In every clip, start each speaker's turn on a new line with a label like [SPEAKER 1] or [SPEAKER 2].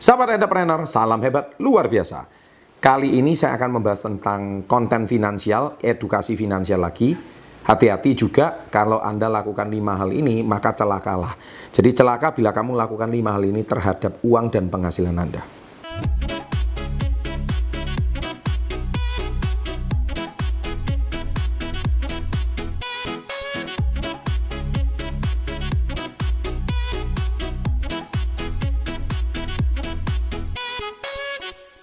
[SPEAKER 1] Sahabat entrepreneur, salam hebat luar biasa. Kali ini saya akan membahas tentang konten finansial, edukasi finansial lagi. Hati-hati juga kalau Anda lakukan lima hal ini, maka celakalah. Jadi celaka bila kamu lakukan lima hal ini terhadap uang dan penghasilan Anda.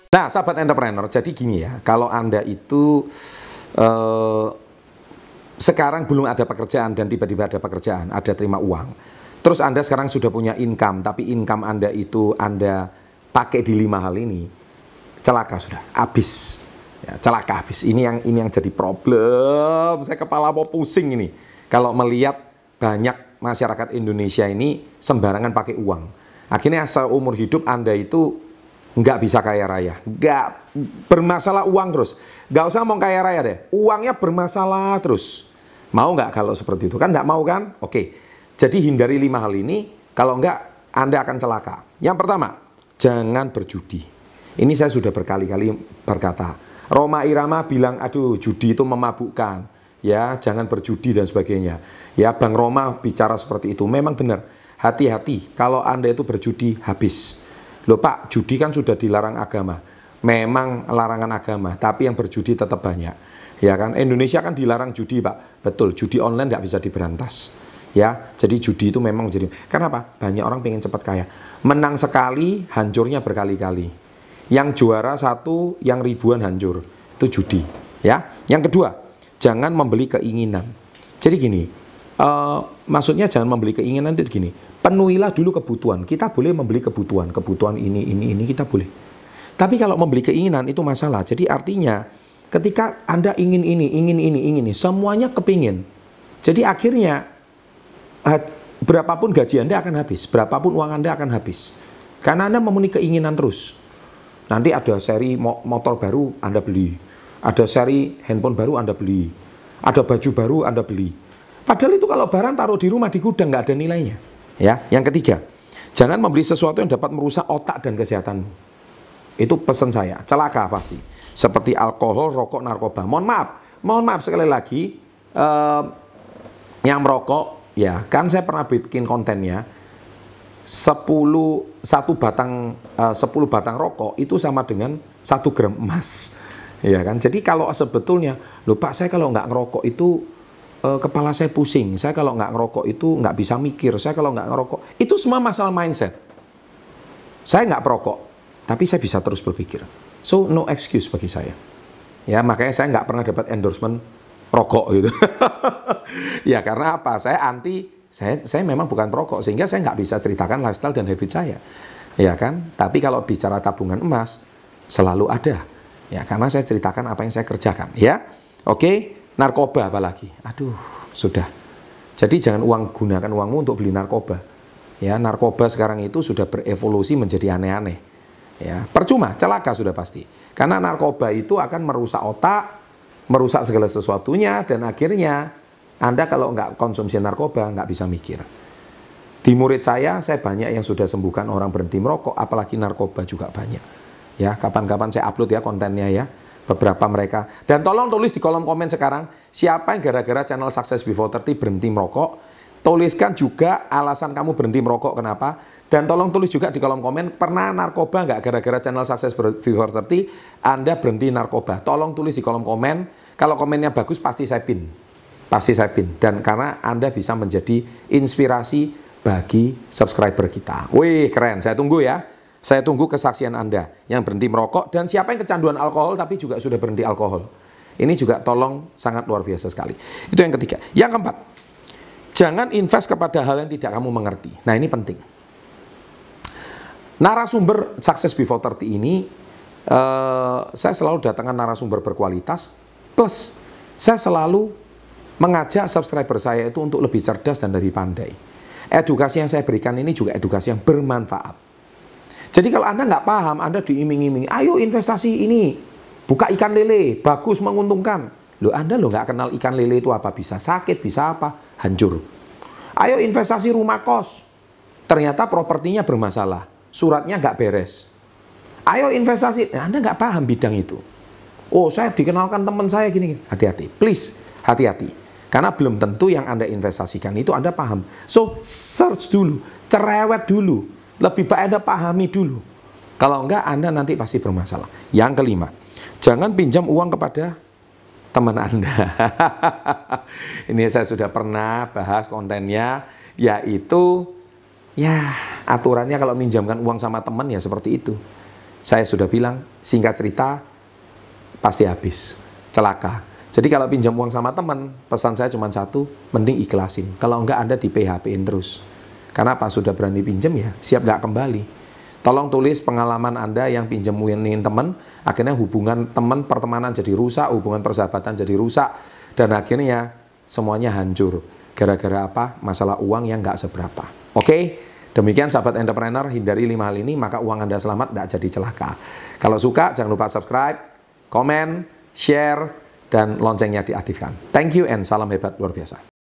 [SPEAKER 1] Nah, sahabat entrepreneur, jadi gini ya, kalau Anda itu eh, sekarang belum ada pekerjaan dan tiba-tiba ada pekerjaan, ada terima uang. Terus Anda sekarang sudah punya income, tapi income Anda itu Anda pakai di lima hal ini, celaka sudah, habis. Ya, celaka habis. Ini yang ini yang jadi problem. Saya kepala mau pusing ini. Kalau melihat banyak masyarakat Indonesia ini sembarangan pakai uang. Akhirnya seumur hidup Anda itu nggak bisa kaya raya, nggak bermasalah uang terus, nggak usah mau kaya raya deh, uangnya bermasalah terus. Mau nggak kalau seperti itu? Kan nggak mau kan? Oke, jadi hindari lima hal ini, kalau nggak Anda akan celaka. Yang pertama, jangan berjudi. Ini saya sudah berkali-kali berkata. Roma Irama bilang, aduh judi itu memabukkan, ya jangan berjudi dan sebagainya. Ya Bang Roma bicara seperti itu, memang benar. Hati-hati, kalau Anda itu berjudi habis Loh Pak, judi kan sudah dilarang agama. Memang larangan agama, tapi yang berjudi tetap banyak. Ya kan, Indonesia kan dilarang judi Pak. Betul, judi online nggak bisa diberantas. Ya, jadi judi itu memang jadi. Kenapa? Banyak orang pengen cepat kaya. Menang sekali, hancurnya berkali-kali. Yang juara satu, yang ribuan hancur. Itu judi. Ya, yang kedua, jangan membeli keinginan. Jadi gini, uh, maksudnya jangan membeli keinginan itu gini penuhilah dulu kebutuhan. Kita boleh membeli kebutuhan, kebutuhan ini, ini, ini kita boleh. Tapi kalau membeli keinginan itu masalah. Jadi artinya ketika Anda ingin ini, ingin ini, ingin ini, semuanya kepingin. Jadi akhirnya berapapun gaji Anda akan habis, berapapun uang Anda akan habis. Karena Anda memenuhi keinginan terus. Nanti ada seri motor baru Anda beli, ada seri handphone baru Anda beli, ada baju baru Anda beli. Padahal itu kalau barang taruh di rumah di gudang nggak ada nilainya. Ya, yang ketiga, jangan membeli sesuatu yang dapat merusak otak dan kesehatanmu. Itu pesan saya, celaka pasti. Seperti alkohol, rokok, narkoba. Mohon maaf, mohon maaf sekali lagi, eh, yang merokok, ya kan saya pernah bikin kontennya, 10 satu batang eh, 10 batang rokok itu sama dengan satu gram emas. Ya kan? Jadi kalau sebetulnya, lupa saya kalau nggak ngerokok itu uh, kepala saya pusing, saya kalau nggak ngerokok itu nggak bisa mikir, saya kalau nggak ngerokok itu semua masalah mindset. Saya nggak perokok, tapi saya bisa terus berpikir. So no excuse bagi saya. Ya makanya saya nggak pernah dapat endorsement rokok gitu. ya karena apa? Saya anti, saya saya memang bukan perokok sehingga saya nggak bisa ceritakan lifestyle dan habit saya. Ya kan? Tapi kalau bicara tabungan emas selalu ada. Ya karena saya ceritakan apa yang saya kerjakan. Ya, oke narkoba apalagi. Aduh, sudah. Jadi jangan uang gunakan uangmu untuk beli narkoba. Ya, narkoba sekarang itu sudah berevolusi menjadi aneh-aneh. Ya, percuma, celaka sudah pasti. Karena narkoba itu akan merusak otak, merusak segala sesuatunya, dan akhirnya Anda kalau nggak konsumsi narkoba, nggak bisa mikir. Di murid saya, saya banyak yang sudah sembuhkan orang berhenti merokok, apalagi narkoba juga banyak. Ya, kapan-kapan saya upload ya kontennya ya beberapa mereka. Dan tolong tulis di kolom komen sekarang, siapa yang gara-gara channel Success Before 30 berhenti merokok? Tuliskan juga alasan kamu berhenti merokok kenapa? Dan tolong tulis juga di kolom komen, pernah narkoba nggak gara-gara channel Success Before 30 Anda berhenti narkoba? Tolong tulis di kolom komen, kalau komennya bagus pasti saya pin. Pasti saya pin. Dan karena Anda bisa menjadi inspirasi bagi subscriber kita. Wih, keren. Saya tunggu ya. Saya tunggu kesaksian Anda yang berhenti merokok dan siapa yang kecanduan alkohol tapi juga sudah berhenti alkohol. Ini juga tolong sangat luar biasa sekali. Itu yang ketiga. Yang keempat, jangan invest kepada hal yang tidak kamu mengerti. Nah ini penting. Narasumber Success Before 30 ini, uh, saya selalu datangkan narasumber berkualitas, plus saya selalu mengajak subscriber saya itu untuk lebih cerdas dan lebih pandai. Edukasi yang saya berikan ini juga edukasi yang bermanfaat. Jadi kalau Anda nggak paham, Anda diiming-iming, ayo investasi ini, buka ikan lele, bagus, menguntungkan. Loh Anda lo nggak kenal ikan lele itu apa? Bisa sakit, bisa apa? Hancur. Ayo investasi rumah kos. Ternyata propertinya bermasalah. suratnya nggak beres. Ayo investasi, nah, Anda nggak paham bidang itu. Oh, saya dikenalkan teman saya gini. Hati-hati, please, hati-hati. Karena belum tentu yang Anda investasikan itu Anda paham. So, search dulu, cerewet dulu. Lebih baik Anda pahami dulu. Kalau enggak, Anda nanti pasti bermasalah. Yang kelima, jangan pinjam uang kepada teman Anda. Ini saya sudah pernah bahas kontennya, yaitu ya aturannya kalau minjamkan uang sama teman ya seperti itu. Saya sudah bilang, singkat cerita, pasti habis, celaka. Jadi kalau pinjam uang sama teman, pesan saya cuma satu, mending ikhlasin. Kalau enggak Anda di PHP-in terus. Karena apa? Sudah berani pinjam ya, siap nggak kembali. Tolong tulis pengalaman Anda yang pinjam uangin teman, akhirnya hubungan teman pertemanan jadi rusak, hubungan persahabatan jadi rusak, dan akhirnya semuanya hancur. Gara-gara apa? Masalah uang yang nggak seberapa. Oke? Demikian sahabat entrepreneur, hindari lima hal ini, maka uang Anda selamat, tidak jadi celaka. Kalau suka, jangan lupa subscribe, komen, share, dan loncengnya diaktifkan. Thank you and salam hebat luar biasa.